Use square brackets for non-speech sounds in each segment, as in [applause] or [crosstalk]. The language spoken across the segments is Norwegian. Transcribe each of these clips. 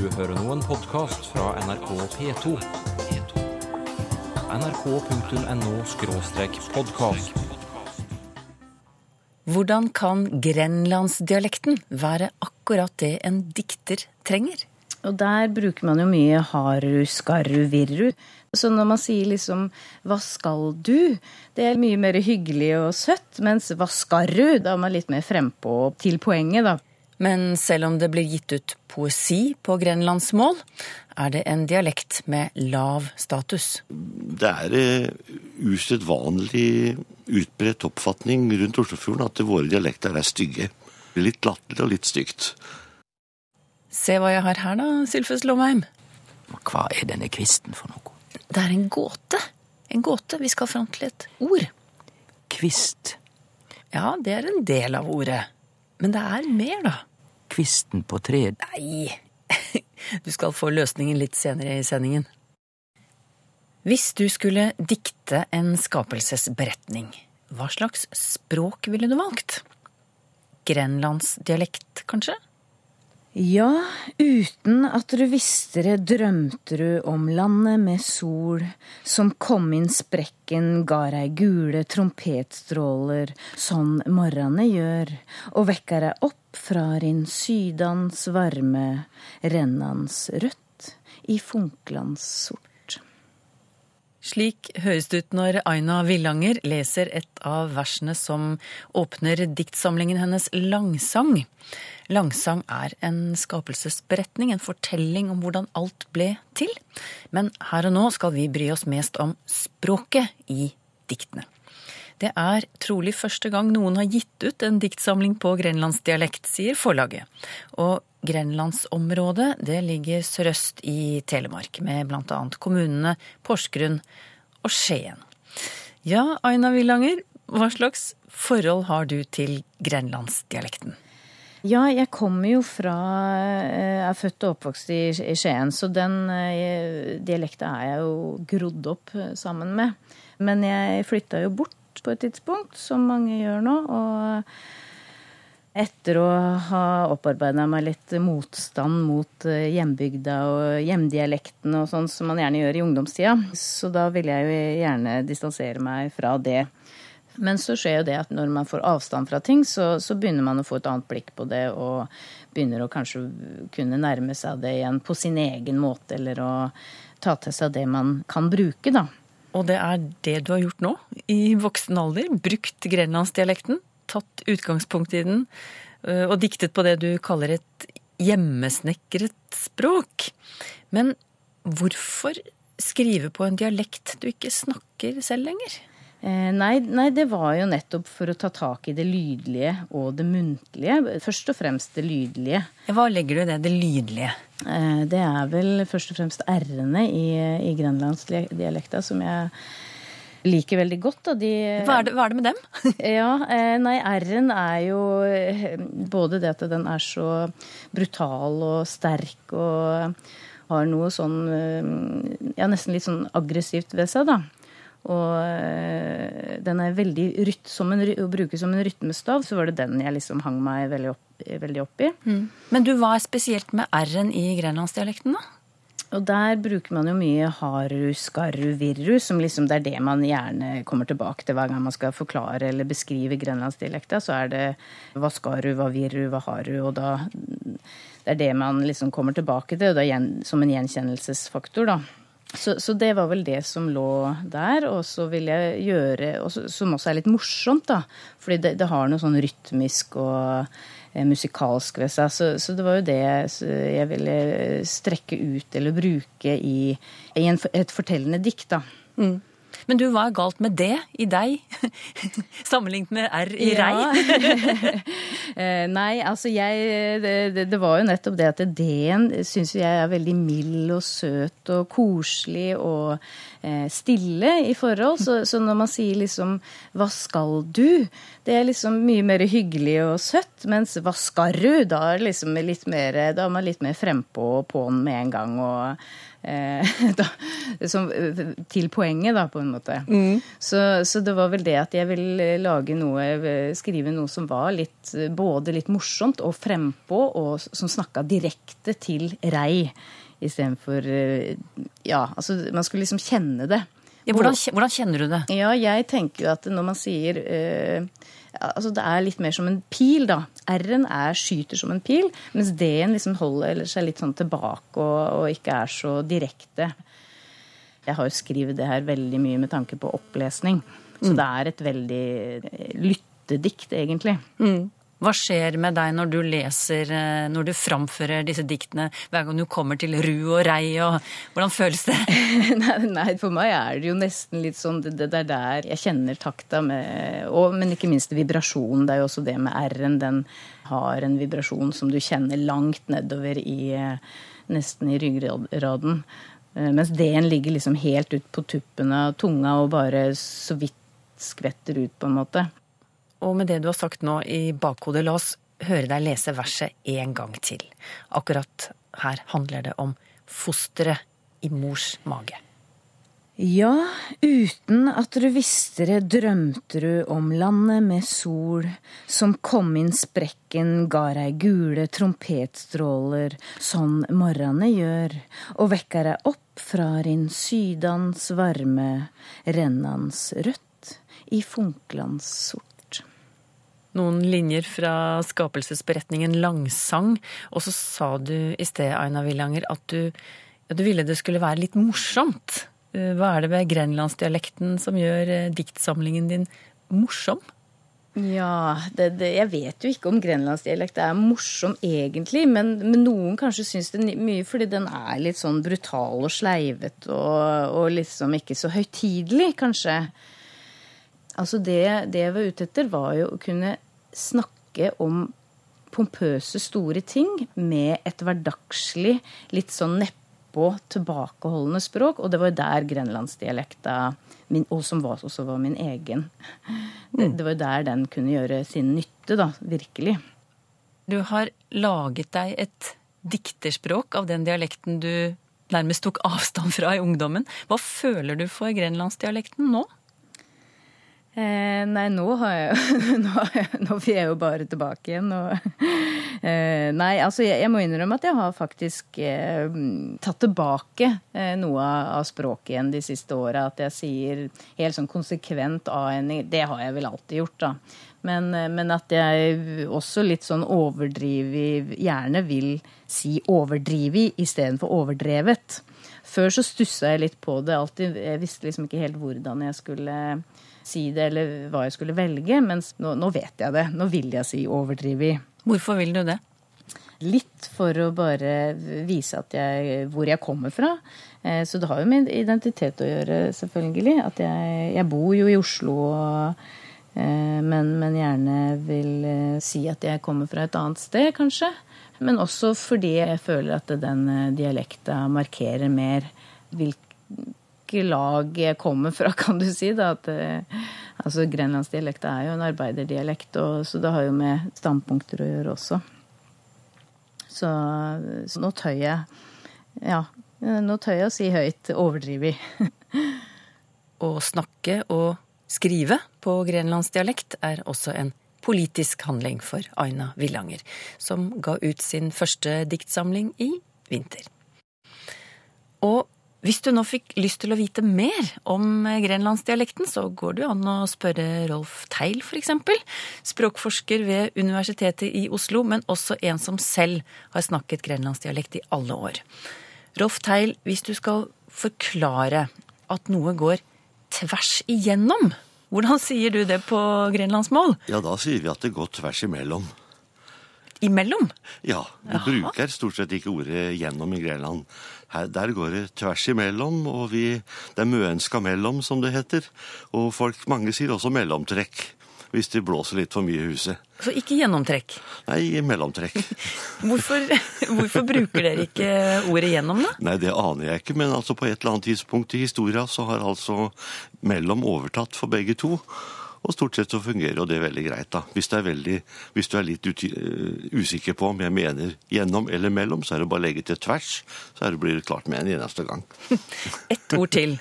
Du hører nå en podkast fra NRK P2. nrk.no-podkast. Hvordan kan grenlandsdialekten være akkurat det en dikter trenger? Og der bruker man jo mye haru, skarru, virru. Så når man sier liksom 'hva skal du', det er mye mer hyggelig og søtt. Mens 'hva skal du', da er man litt mer frempå til poenget, da. Men selv om det blir gitt ut poesi på grenlandsmål, er det en dialekt med lav status. Det er eh, usedvanlig utbredt oppfatning rundt Oslofjorden at våre dialekter er stygge. Litt latterlig og litt stygt. Se hva jeg har her da, Sylfus Lomheim. Hva er denne kvisten for noe? Det er en gåte. En gåte. Vi skal fram til et ord. Kvist. Ja, det er en del av ordet. Men det er mer, da. Kvisten på treet. Nei, [laughs] du skal få løsningen litt senere i sendingen. Hvis du skulle dikte en skapelsesberetning, hva slags språk ville du valgt? Grenlandsdialekt, kanskje? Ja, uten at du visste det, drømte du om landet med sol, som kom inn sprekken, ga deg gule trompetstråler, sånn morrane gjør, og vekka deg opp fra din sydans varme, rennans rødt, i funklands sort. Slik høres det ut når Aina Villanger leser et av versene som åpner diktsamlingen hennes Langsang. Langsang er en skapelsesberetning, en fortelling om hvordan alt ble til. Men her og nå skal vi bry oss mest om språket i diktene. Det er trolig første gang noen har gitt ut en diktsamling på grenlandsdialekt, sier forlaget. Og grenlandsområdet det ligger sørøst i Telemark, med bl.a. kommunene Porsgrunn og Skien. Ja, Aina Villanger, hva slags forhold har du til grenlandsdialekten? Ja, jeg kommer jo fra Jeg er født og oppvokst i Skien, så den dialekta er jeg jo grodd opp sammen med. Men jeg flytta jo bort på et tidspunkt, som mange gjør nå. Og etter å ha opparbeida meg litt motstand mot hjembygda og hjemdialekten og sånn som man gjerne gjør i ungdomstida, så da ville jeg jo gjerne distansere meg fra det. Men så skjer jo det at når man får avstand fra ting, så, så, begynner man å få et annet blikk på det, og begynner å kanskje kunne nærme seg det igjen på sin egen måte, eller å ta til seg det man kan bruke, da. Og det er det du har gjort nå, i voksen alder? Brukt grenlandsdialekten? Tatt utgangspunkt i den, og diktet på det du kaller et hjemmesnekret språk. Men hvorfor skrive på en dialekt du ikke snakker selv lenger? Eh, nei, nei, det var jo nettopp for å ta tak i det lydlige og det muntlige. Først og fremst det lydlige. Hva legger du i det, det lydlige? Eh, det er vel først og fremst r-ene i, i grenlandsdialekta som jeg liker veldig godt. De, hva, er det, hva, er det, med dem? [laughs] ja, eh, nei, r-en er jo både det at den er så brutal og sterk og har noe sånn Ja, nesten litt sånn aggressivt ved seg, da. Og den er veldig rytt, som en, å bruke som en rytmestav, så var det den jeg liksom hang meg veldig opp, veldig opp i. Mm. Men du, hva er spesielt med r-en i grenlandsdialekten, da? Og der bruker man jo mye haru, skarru, virru, som liksom det er det man gjerne kommer tilbake til hver gang man skal forklare eller beskrive grenlandsdialekta. Så er det hva skaru, hva virru, hva haru, og da Det er det man liksom kommer tilbake til, og da som en gjenkjennelsesfaktor, da. Så, så, det var vel det som lå der. Og så vil jeg gjøre også, Som også er litt morsomt, da. Fordi det, det har noe sånn rytmisk og eh, musikalsk ved seg. Så, så, det var jo det jeg ville strekke ut eller bruke i, i en, et fortellende dikt, da. Mm. Men du, hva er galt med det i deg, [laughs] sammenlignet med R i ja. rei? [laughs] Nei, altså jeg det, det, var jo nettopp det at D-en syns jeg er veldig mild og søt og koselig og eh, stille i forhold. Så, så, når man sier liksom 'hva skal du', det er liksom mye mer hyggelig og søtt. Mens 'hva skal du', da er, liksom litt mer, da er man litt mer frempå og på'n med en gang. og Eh, [laughs] da, som, til poenget, da, på en måte. måte. Så, så det var vel det at jeg ville lage noe, skrive noe som var litt, både litt morsomt og frempå, og som snakka direkte til rei. Istedenfor Ja, altså man skulle liksom kjenne det. Ja, hvordan, hvordan kjenner du det? Ja, jeg tenker at når man sier uh, altså Det er litt mer som en pil, da. R-en er skyter som en pil, mens D-en liksom holder seg litt sånn tilbake og, og ikke er så direkte. Jeg har jo skrevet det her veldig mye med tanke på opplesning. Så det er et veldig eh, lyttedikt, egentlig. Hva skjer med deg når du leser, eh, når du framfører disse diktene, hver gang du kommer til ru og rei, og hvordan føles det? [laughs] nei, for meg er det jo nesten litt sånn Det, det er der jeg kjenner takta med og, Men ikke minst vibrasjonen. Det er jo også det med R-en. Den har en vibrasjon som du kjenner langt nedover i eh, Nesten i ryggraden. Eh, Mens D-en ligger liksom helt ut på tuppen av tunga og bare så vidt skvetter ut, på en måte. Og med det du har sagt nå i bakhodet, la oss høre deg lese verset en gang til. Akkurat her handler det om fosteret i mors mage. Ja, uten at du visste det, drømte du om landet med sol, som kom inn sprekken, ga deg gule trompetstråler, sånn morrane gjør, og vekka deg opp fra din sydans varme, rennans rødt i funklands sort. Noen linjer fra skapelsesberetningen Langsang, og så sa du i sted, Aina Villanger, at du, ja, du ville det skulle være litt morsomt. Eh, Hva er det ved grenlandsdialekten som gjør eh, diktsamlingen din morsom? Ja, det, det, jeg vet jo ikke om grenlandsdialekt er morsom egentlig, men, men noen kanskje syns det mye fordi den er litt sånn brutal og sleivet og, og liksom ikke så høytidelig, kanskje. Altså det, det jeg var ute etter, var jo å kunne snakke om pompøse, store ting med et hverdagslig, litt sånn nedpå, tilbakeholdende språk. Og det var jo der grenlandsdialekta min, og som var, også var min egen. Det, det var jo der den kunne gjøre sin nytte, da. Virkelig. Du har laget deg et dikterspråk av den dialekten du nærmest tok avstand fra i ungdommen. Hva føler du for grenlandsdialekten nå? Eh, nei, nå har jeg [laughs] Nå, nå får jeg jo bare tilbake igjen. Og, [laughs] eh, nei, altså jeg, jeg må innrømme at jeg har faktisk eh, tatt tilbake eh, noe av språket igjen de siste åra. At jeg sier helt sånn konsekvent A-ending. Det har jeg vel alltid gjort, da. Men, eh, men at jeg også litt sånn overdrivig Gjerne vil si overdrivig istedenfor overdrevet. Før så stussa jeg litt på det. Alltid, jeg visste liksom ikke helt hvordan jeg skulle si det, eller hva jeg skulle velge. Mens nå, nå vet jeg det. Nå vil jeg si overdrivi. Hvorfor vil du det? Litt for å bare vise at jeg, hvor jeg kommer fra. Eh, Så det har jo med identitet å gjøre, selvfølgelig. At jeg, jeg bor jo i Oslo, og, eh, men, men gjerne vil eh, si at jeg kommer fra et annet sted, kanskje. Men også fordi jeg føler at den dialekta markerer mer hvilke lag jeg kommer fra, [laughs] kan du si. Da. At, eh, altså, Grenlandsdialekta er jo en arbeiderdialekt, og, så det har jo med standpunkter å gjøre også. Så, så nå tør jeg Ja, nå tør jeg å si høyt overdrivig. [laughs] Å snakke og skrive på grenlandsdialekt er også en politisk handling for Aina Villanger, som ga ut sin første diktsamling i vinter. Og hvis du nå fikk lyst til å vite mer om grenlandsdialekten, så går det jo an å spørre Rolf Teil, eksempel. Språkforsker ved Universitetet i Oslo, men også en som selv har snakket grenlandsdialekt i alle år. Rolf Teil, hvis du skal forklare at noe går tvers igjennom, hvordan sier du det på grenlandsmål? Ja, da sier vi at det går tvers imellom. Imellom? Ja, vi bruker stort sett ikke ordet gjennom i Grenland. Her, der går det tvers imellom, og vi, det er møenska mellom, som det heter. Og folk, mange sier også mellomtrekk, hvis det blåser litt for mye i huset. Så ikke gjennomtrekk. Nei, mellomtrekk. [laughs] Hvorfor, hvorfor bruker dere ikke ordet gjennom, da? Nei, det aner jeg ikke, men altså på et eller annet tidspunkt i historia så har altså mellom overtatt for begge to. Og stort sett så fungerer jo det veldig greit, da. Hvis, er veldig, hvis du er litt uti, uh, usikker på om jeg mener gjennom eller mellom, så er det bare å legge til tvers, så er det blir det klart med en eneste gang. [laughs] Ett ord til.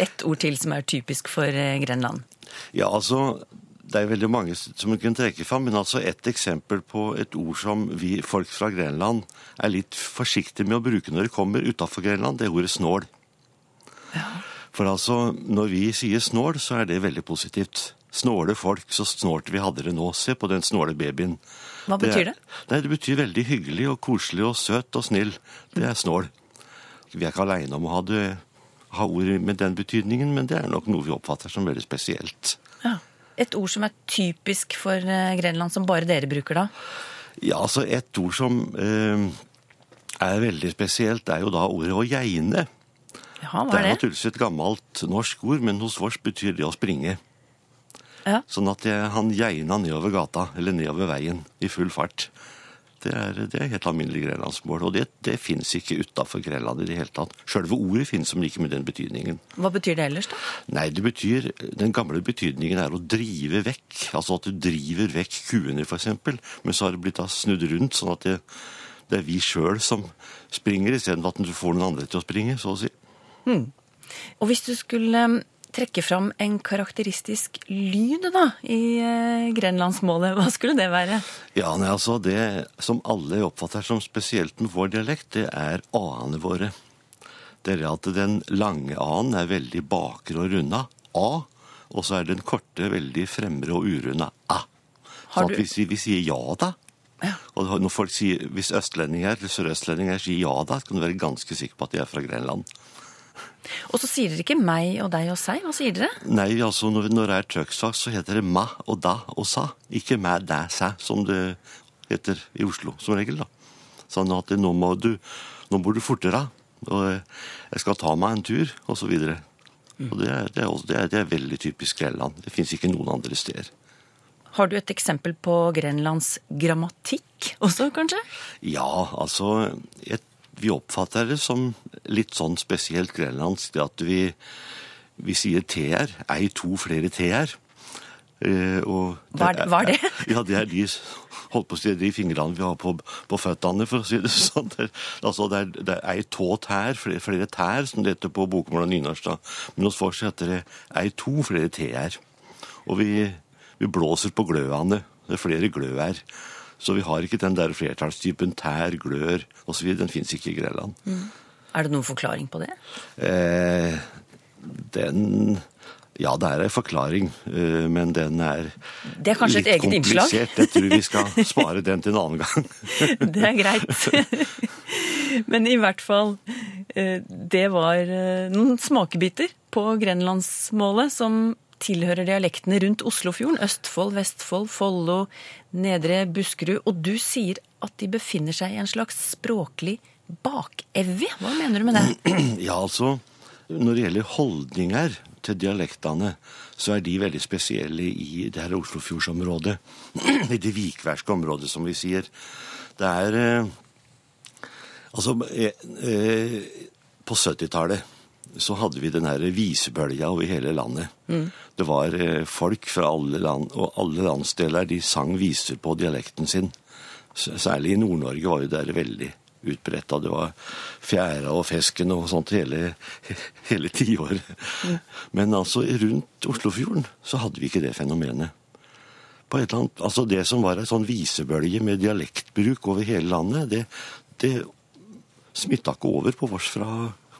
Ett ord til som er typisk for eh, Grenland. Ja, altså, det er veldig mange som vi kan trekke fram, men altså et eksempel på et ord som vi folk fra Grenland er litt forsiktige med å bruke når det kommer utafor Grenland, det er ordet snål. For altså, når vi sier snål, så er det veldig positivt. Snåle folk, så snålt vi hadde det nå. Se på den snåle babyen. Hva betyr det? Er, nei, Det betyr veldig hyggelig og koselig og søt og snill. Det er snål. Vi er ikke aleine om å ha, det, ha ord med den betydningen, men det er nok noe vi oppfatter som veldig spesielt. Ja. Et ord som er typisk for eh, Grenland, som bare dere bruker da? Ja, altså et ord som eh, er veldig spesielt, er jo da ordet å geine. Ja, hva Det er er naturligvis et gammelt norsk ord, men hos vårs betyr det å springe. Ja. Sånn at jeg, han geina nedover gata, eller nedover veien, i full fart. Det er, det er helt alminnelig grenlandsmål, og det, det fins ikke utafor Grenland i det hele tatt. Sjølve ordet fins, som ikke med den betydningen. Hva betyr det ellers, da? Nei, det betyr, Den gamle betydningen er å drive vekk. Altså at du driver vekk kuene, f.eks. Men så har det blitt da snudd rundt, sånn at det, det er vi sjøl som springer, istedenfor at du får noen andre til å springe, så å si. Og hvis du skulle trekke fram en karakteristisk lyd da, i eh, grenlandsmålet, [laughs] hva skulle det være? Ja, nei, altså Det som alle oppfatter som spesielt med vår dialekt, det er a-ene våre. Det er at den lange a-en er veldig bakre og runda, a, og så er den korte veldig fremre og urunda, a. Så du- hvis vi, vi sier ja da, og når folk sier, hvis østlendinger eller sørøstlendinger sier ja da, så kan du være ganske sikker på at de er fra Grenland. Og så sier dere ikke meg og deg og seg, hva sier dere? Nei, altså når, når det er trøkksak, så heter det ma og da og sa. Ikke mæ, dæ, sæ, som det heter i Oslo som regel. da. Sånn at nå må du nå må du fortere, og jeg skal ta meg en tur, og så videre. Og det er, det er, også, det er, det er veldig typisk Grenland. Det fins ikke noen andre steder. Har du et eksempel på Grenlands grammatikk også, kanskje? Ja, altså et, Vi oppfatter det som litt sånn spesielt grenlandsk, det at vi, vi sier t-er. Ei, to, flere t-er. Eh, og Hva er det- hva er det? Ja, det er de holdt på å si, de fingrene vi har på, på føttene, for å si det sånn. Det, er- altså, det, er, det er ei tå tær, flere, flere tær, som det heter på bokmål og nynorsk. da. Men hos oss heter det ei to, flere t-er. Og vi, vi blåser på gløene. Det er flere glø her. Så vi har ikke den der flertallstypen tær, glør osv. Den fins ikke i Grenland. Er det noen forklaring på det? Eh, den Ja, det er en forklaring, eh, men den er Det er kanskje et eget innslag? komplisert. Jeg tror vi skal [laughs] spare den til en annen gang. [laughs] Det er greit. [laughs] Men i hvert fall, eh, det var eh, noen smakebiter på grenlandsmålet som tilhører dialektene rundt Oslofjorden. Østfold, Vestfold, Follo, Nedre Buskerud. Og du sier at de befinner seg i en slags språklig bakevje. Hva mener du med det? [clears throat] Ja, altså, når det gjelder holdninger til dialektene, så er de veldig spesielle i det her Oslofjordsområdet. [clears throat] I det vikværske området, som vi sier. Det er eh, Altså, eh, eh, på 70-tallet så hadde vi den her visebølga over hele landet. Det var eh, folk fra alle land, og alle landsdeler de sang viser på dialekten sin. Særlig i Nord-Norge var jo det veldig utbredt. Det var fjæra og fesken og sånt hele, [laughs] hele tiåret. Men altså rundt Oslofjorden så hadde vi ikke det fenomenet. På et eller annet, altså Det som var ei sånn visebølge med dialektbruk over hele landet, det, det smitta ikke over på oss fra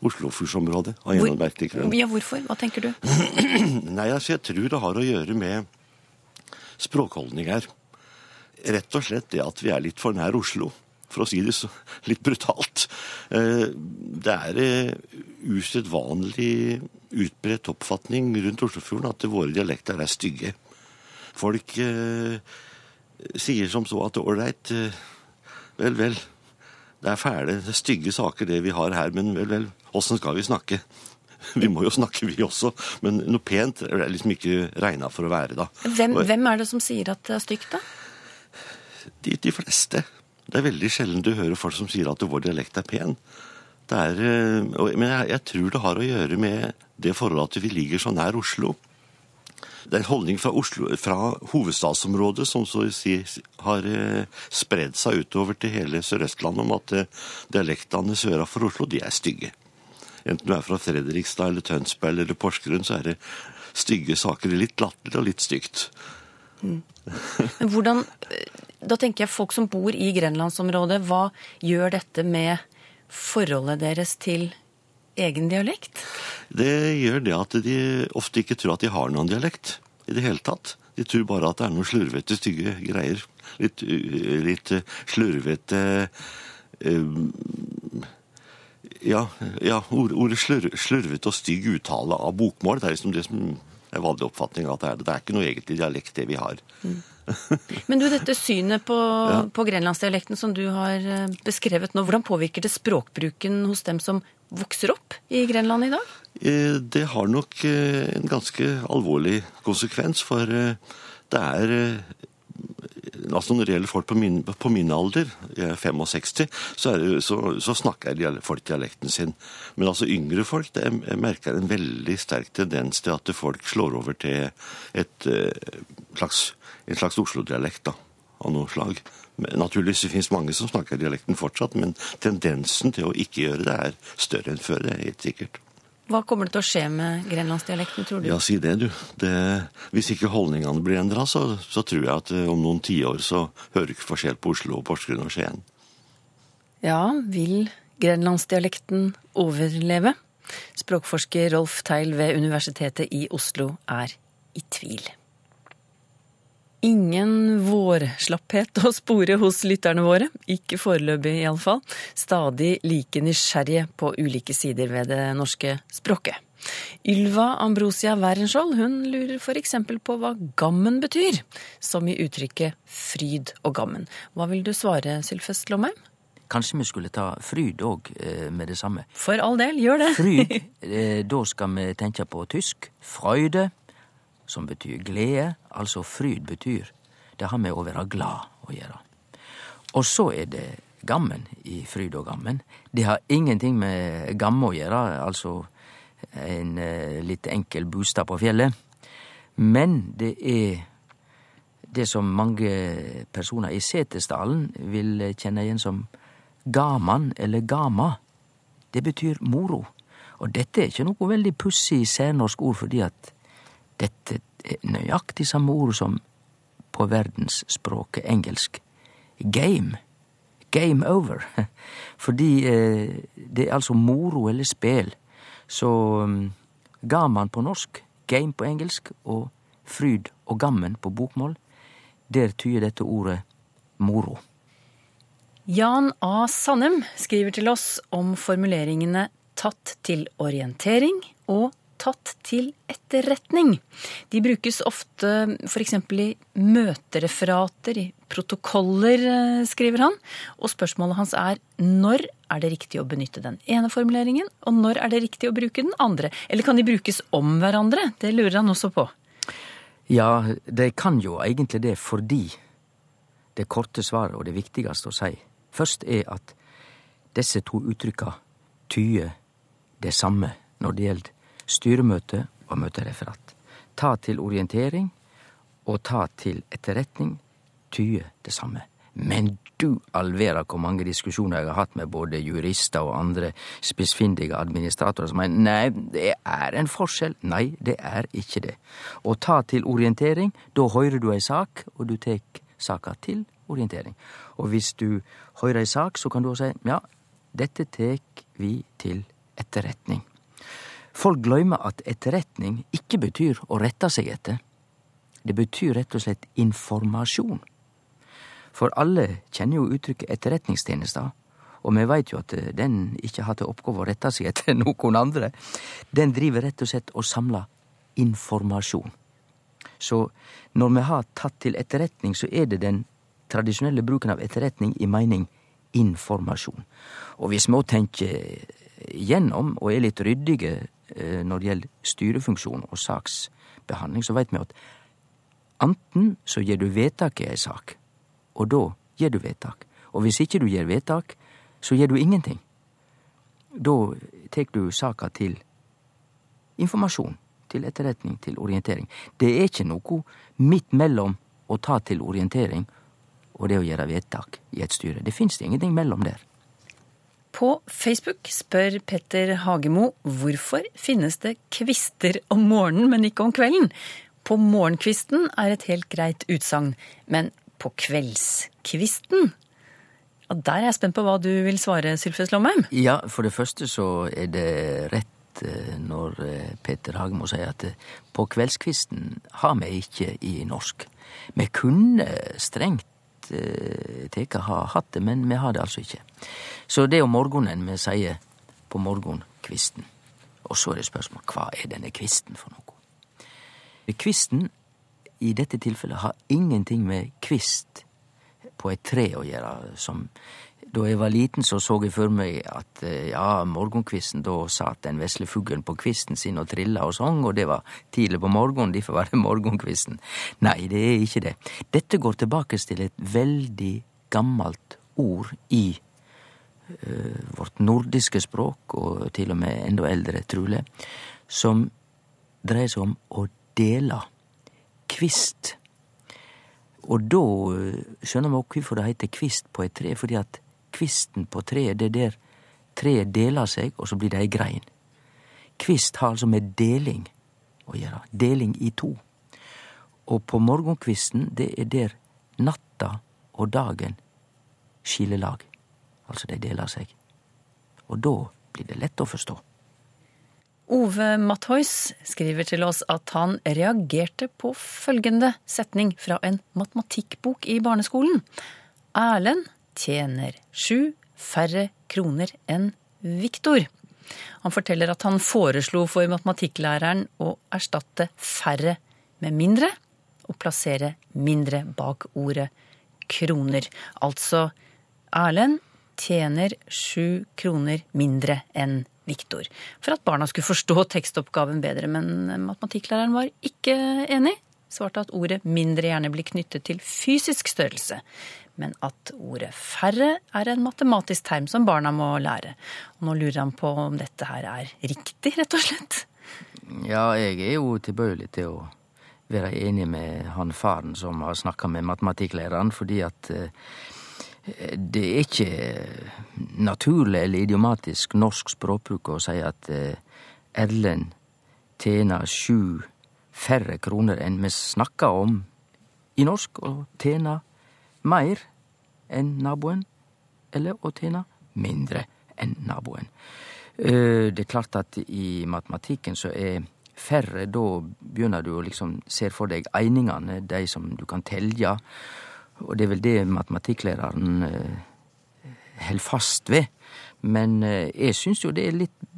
Oslofjordsområdet. av en eller annen. Ja, hvorfor? Hva tenker du? [clears throat] Nei, altså, jeg tror det har å gjøre med språkholdninger. Rett og slett det at vi er litt for nær Oslo, for å si det så, [laughs] litt brutalt. Eh, Det er eh, usedvanlig utbredt oppfatning rundt Oslofjorden at våre dialekter er stygge. Folk eh, sier som så at ålreit, eh, vel, vel, det er fæle, stygge saker det vi har her, men vel, vel, åssen skal vi snakke? [laughs] Vi må jo snakke, vi også, men noe pent er det liksom ikke regna for å være, da. Hvem, hvem er det som sier at det er stygt, da? De, de fleste. Det er veldig sjelden du hører folk som sier at vår dialekt er pen. Det er, eh, men jeg, jeg tror det har å gjøre med det forholdet at vi ligger så nær Oslo. Det er en holdning fra, Oslo, fra hovedstadsområdet som så å si har eh, spredd seg utover til hele Sør-Østlandet om at dialektene søra for Oslo, de er stygge. Enten du er fra Fredrikstad eller Tønsberg eller Porsgrunn, så er det stygge saker. Litt latterlig og litt stygt. Men hvordan Da tenker jeg folk som bor i grenlandsområdet, hva gjør dette med forholdet deres til egen dialekt? Det gjør det at de ofte ikke tror at de har noen dialekt i det hele tatt. De tror bare at det er noen slurvete, stygge greier. Litt, litt slurvete uh, Ja, ja ord- ordet slur, slurvete og stygg uttale av bokmål, det er liksom det som er vanlig oppfatning at det er det. Det er ikke noe egentlig dialekt, det vi har. Men du, dette synet på, [laughs] på grenlandsdialekten som du har eh, beskrevet nå, hvordan påvirker det språkbruken hos dem som vokser opp i Grenland i dag? Eh, Det har nok eh, en ganske alvorlig konsekvens, for det er Altså Når det gjelder folk på min, på min alder, er 65, så, det, så, så snakker folk dialekten sin. Men altså yngre folk, det, jeg merker en veldig sterk tendens til at folk slår over til et eh, slags, en slags Oslo-dialekt av noe slag. Naturligvis det finnes mange som snakker dialekten fortsatt, men tendensen til å ikke gjøre det er større enn før, det er helt sikkert. Hva kommer det til å skje med grenlandsdialekten, tror du? Ja, si det, du. Det, hvis ikke holdningene blir endra, så, så tror jeg at eh, om noen tiår så hører du ikke forskjell på Oslo, Porsgrunn og Skien. Ja, vil grenlandsdialekten overleve? Språkforsker Rolf Teil ved Universitetet i Oslo er i tvil. Ingen vårslapphet å spore hos lytterne våre, ikke foreløpig iallfall. Stadig like nysgjerrige på ulike sider ved det norske språket. Ylva Ambrosia Wærenskjold hun lurer f.eks. på hva gammen betyr, som i uttrykket fryd og gammen. Hva vil du svare, Sylfest Lomheim? Kanskje vi skulle ta fryd òg eh, med det samme. For all del, gjør det. Fryd, [laughs] eh, da skal vi tenke på tysk. Freude, som betyr glede. Altså fryd betyr Det har med å være glad å gjøre. Og så er det gammen i fryd og gammen. Det har ingenting med gamme å gjøre, altså en eh, litt enkel bostad på fjellet. Men det er det som mange personer i Setesdalen vil kjenne igjen som gaman eller gama. Det betyr moro. Og dette er ikke noe veldig pussig særnorsk ord, fordi at dette er nøyaktig samme ord som på verdensspråket engelsk. Game. Game over. [laughs] Fordi eh, det er altså moro eller spel. Så um, gaman på norsk, game på engelsk og fryd og gammen på bokmål, der tyder dette ordet moro. Jan A. Sannem skriver til oss om formuleringene tatt til orientering og tatt til etterretning. De brukes ofte f.eks. i møtereferater, i protokoller, eh, skriver han. Og spørsmålet hans er når er det riktig å benytte den ene formuleringen, og når er det riktig å bruke den andre? Eller kan de brukes om hverandre? Det lurer han også på. Ja, de kan jo egentlig det fordi det korte svaret og det viktigste å si først er at disse to uttrykka tyder det samme når det gjelder styremøte og møtereferat. Ta til orientering og ta til etterretning tyder det samme. Men du all verda hvor mange diskusjoner jeg har hatt med både jurister og andre spissfindige administratorer som mener nei, det er en forskjell. Nei, det er ikke det. Å ta til orientering, da hører du ei sak, og du tek saka til orientering. Og hvis du hører ei sak, så kan du også si ja, dette tek vi til etterretning. Folk gløymer at etterretning ikke betyr å rette seg etter. Det betyr rett og slett informasjon. For alle kjenner jo uttrykket etterretningstenesta, og vi veit jo at den ikke har til oppgave å rette seg etter [laughs] noen andre. Den driver rett og slett og samler informasjon. Så når vi har tatt til etterretning, så er det den tradisjonelle bruken av etterretning i mening informasjon. Og hvis vi òg tenker gjennom og er litt ryddige når det gjelder styrefunksjon og saksbehandling, så veit vi at anten så gir du vedtak i ei sak, og da gir du vedtak. Og hvis ikke du gir vedtak, så gir du ingenting. Da tek du saka til informasjon, til etterretning, til orientering. Det er ikke noe midt mellom å ta til orientering og det å gjøre vedtak i et styre. Det fins ingenting mellom der. På Facebook spør Petter Hagemo hvorfor finnes det kvister om morgenen, men ikke om kvelden. På morgenkvisten er et helt greit utsagn, men på kveldskvisten ja, Der er jeg spent på hva du vil svare, Sylfes Lomheim. Ja, for det første så er det rett eh, når Petter Peter Hagemo sier at eh, på kveldskvisten har vi ikke i norsk. Vi kunne strengt tatt ha hatt det, men vi har det altså ikke. Så det er om morgenen vi sier på morgenkvisten. Og så er det spørsmål hva er denne kvisten for noe? Kvisten i dette tilfellet har ingenting med kvist på et tre å gjøre. Som da jeg var liten, så så jeg for meg at eh, ja, morgenkvisten, da satt den vesle fuglen på kvisten sin og trilla og sang, og det var tidlig på morgenen, derfor var det morgenkvisten. Nei, det er ikke det. Dette går tilbake til et veldig gammelt ord i vårt nordiske språk, og til og med enda eldre, truleg, som dreier seg om å dele. Kvist. Og da uh, skjønner vi òg hvorfor det heter kvist på et tre, fordi at kvisten på treet, det er der treet deler seg, og så blir det ei grein. Kvist har altså med deling å gjøre. Deling i to. Og på morgenkvisten, det er der natta og dagen skiller lag. Altså, de deler seg. Og da blir det lett å forstå. Ove Mathois skriver til oss at han reagerte på følgende setning fra en matematikkbok i barneskolen. Erlend tjener sju færre kroner enn Viktor. Han forteller at han foreslo for matematikklæreren å erstatte færre med mindre, og plassere mindre bak ordet kroner. Altså Erlend tjener sju kroner mindre enn Viktor. For at barna skulle forstå tekstoppgaven bedre. Men matematikklæreren var ikke enig. Svarte at ordet mindre gjerne blir knyttet til fysisk størrelse men at ordet færre er en matematisk term som barna må lære. Og nå lurer han på om dette her er riktig, rett og slett. Ja, jeg er jo tilbøyelig til å være enig med han faren som har snakka med matematikklæreren, fordi at eh, det er ikke naturlig eller idiomatisk norsk språkbruk å si at eh, Erlend tjener sju færre kroner enn vi snakker om i norsk, og tjener meir enn naboen, eller å tjene mindre enn naboen. Eh, det er klart at i matematikken så er færre, da begynner du å liksom se for deg einingene, de som du kan telje. Og det er vel det matematikklæreren eh, held fast ved. Men eh, jeg syns jo det er litt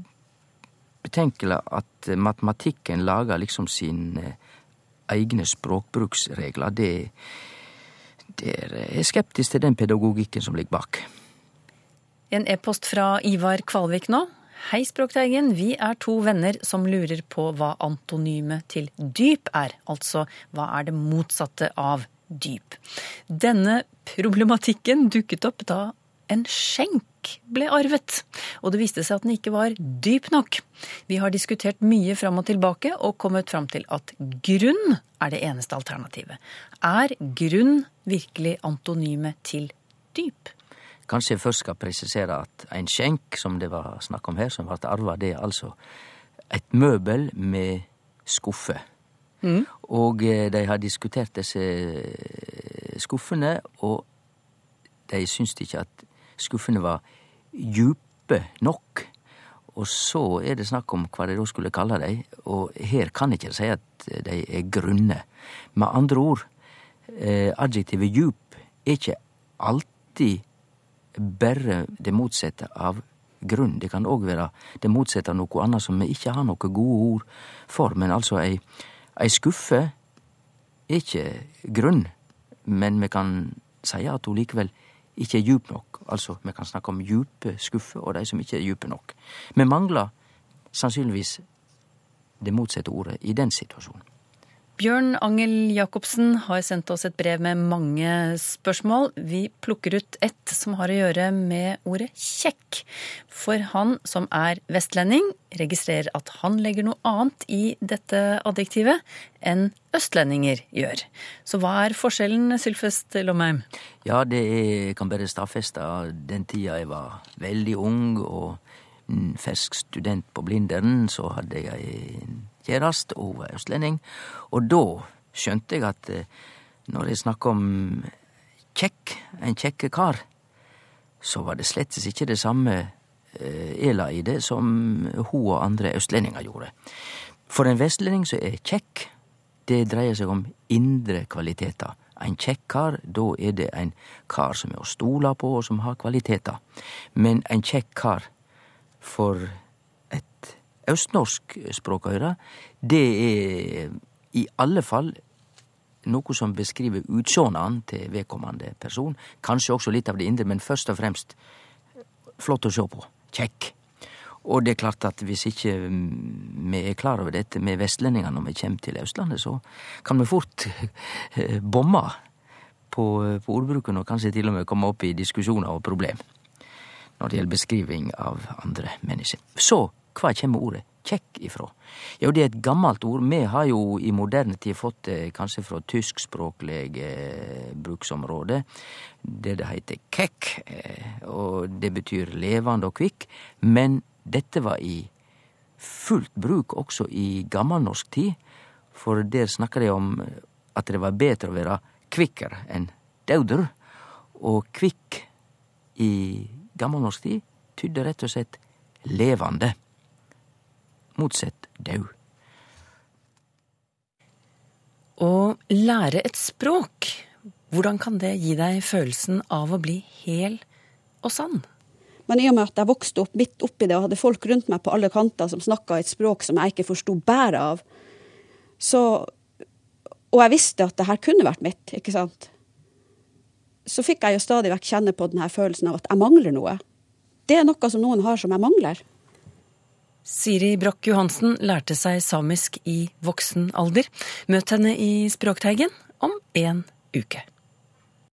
betenkelig at matematikken lager liksom sine egne språkbruksregler. Det det er skeptisk til den pedagogikken som ligger bak. En e-post fra Ivar Kvalvik nå. Hei, Språkteigen. Vi er to venner som lurer på hva antonymet til dyp er. Altså hva er det motsatte av dyp? Denne problematikken dukket opp da en skjenk ble arvet, og det viste seg at den ikke var dyp nok. Vi har diskutert mye fram og tilbake og kommet fram til at grunn er det eneste alternativet. Er grunn virkelig antonymet til dyp? Kanskje jeg først skal presisere at en skjenk, som det var snakk om her, som ble arva, det er altså et møbel med skuffe. Mm. Og eh, de har diskutert disse skuffene, og de syns ikke at skuffene var djupe nok. Og så er det snakk om hva de da skulle kalle dem, og her kan ikke si at de er grunne. Med andre ord, eh, adjektivet djup er ikke alltid bare det motsatte av grunn. Det kan òg være det motsatte av noe annet som vi ikke har noen gode ord for. Men altså, ei, ei skuffe er ikke grunn, men vi kan si at hun likevel ikke er djup nok. Altså, vi kan snakke om djupe skuffer og de som ikke er djupe nok. Vi mangler sannsynligvis det motsatte ordet i den situasjonen. Bjørn Angel Jacobsen har sendt oss et brev med mange spørsmål. Vi plukker ut ett som har å gjøre med ordet kjekk. For han som er vestlending, registrerer at han legger noe annet i dette adjektivet enn østlendinger gjør. Så hva er forskjellen, Sylfest Lomheim? Ja, det er, kan bare stadfeste den tida jeg var veldig ung og fersk student på Blindern, så hadde jeg en kjærest, og hun var østlending. Og da skjønte jeg at eh, når jeg snakka om kjekk, en kjekke kar, så var det slettes ikke det samme Ela i det som hun og andre østlendinger gjorde. For en vestlending så er kjekk, det dreier seg om indre kvaliteter. En kjekk kar, da er det en kar som er å stole på, og som har kvaliteter. Men en kjekk kar for Østnorsk språkøyre, det er i alle fall noe som beskriver utsjånaden til vedkommende person. Kanskje også litt av det indre, men først og fremst flott å se på. Kjekk. Og det er klart at hvis ikke vi er klar over dette med vestlendingene når vi kommer til Østlandet, så kan vi fort [laughs] bomme på, på ordbruken og kanskje til og med komme opp i diskusjoner og problem når det gjelder beskriving av andre mennesker. Så hva kommer ordet kjekk ifra? Jo, det er et gammelt ord. Vi har jo i moderne tid fått det kanskje fra tyskspråklege bruksområde. Det det heter kekk, eh, og det betyr levende og kvikk. Men dette var i fullt bruk også i gammelnorsk tid, for der snakker de om at det var bedre å være kvikker enn dauder. Og kvikk i gammelnorsk tid tydde rett og slett levende motsett død. Å lære et språk, hvordan kan det gi deg følelsen av å bli hel og sann? Men i og med at jeg vokste opp midt oppi det og hadde folk rundt meg på alle kanter som snakka et språk som jeg ikke forsto bæret av, så Og jeg visste at det her kunne vært mitt, ikke sant? Så fikk jeg jo stadig vekk kjenne på denne følelsen av at jeg mangler noe. Det er noe som noen har som jeg mangler. Siri Broch Johansen lærte seg samisk i voksen alder. Møt henne i Språkteigen om en uke.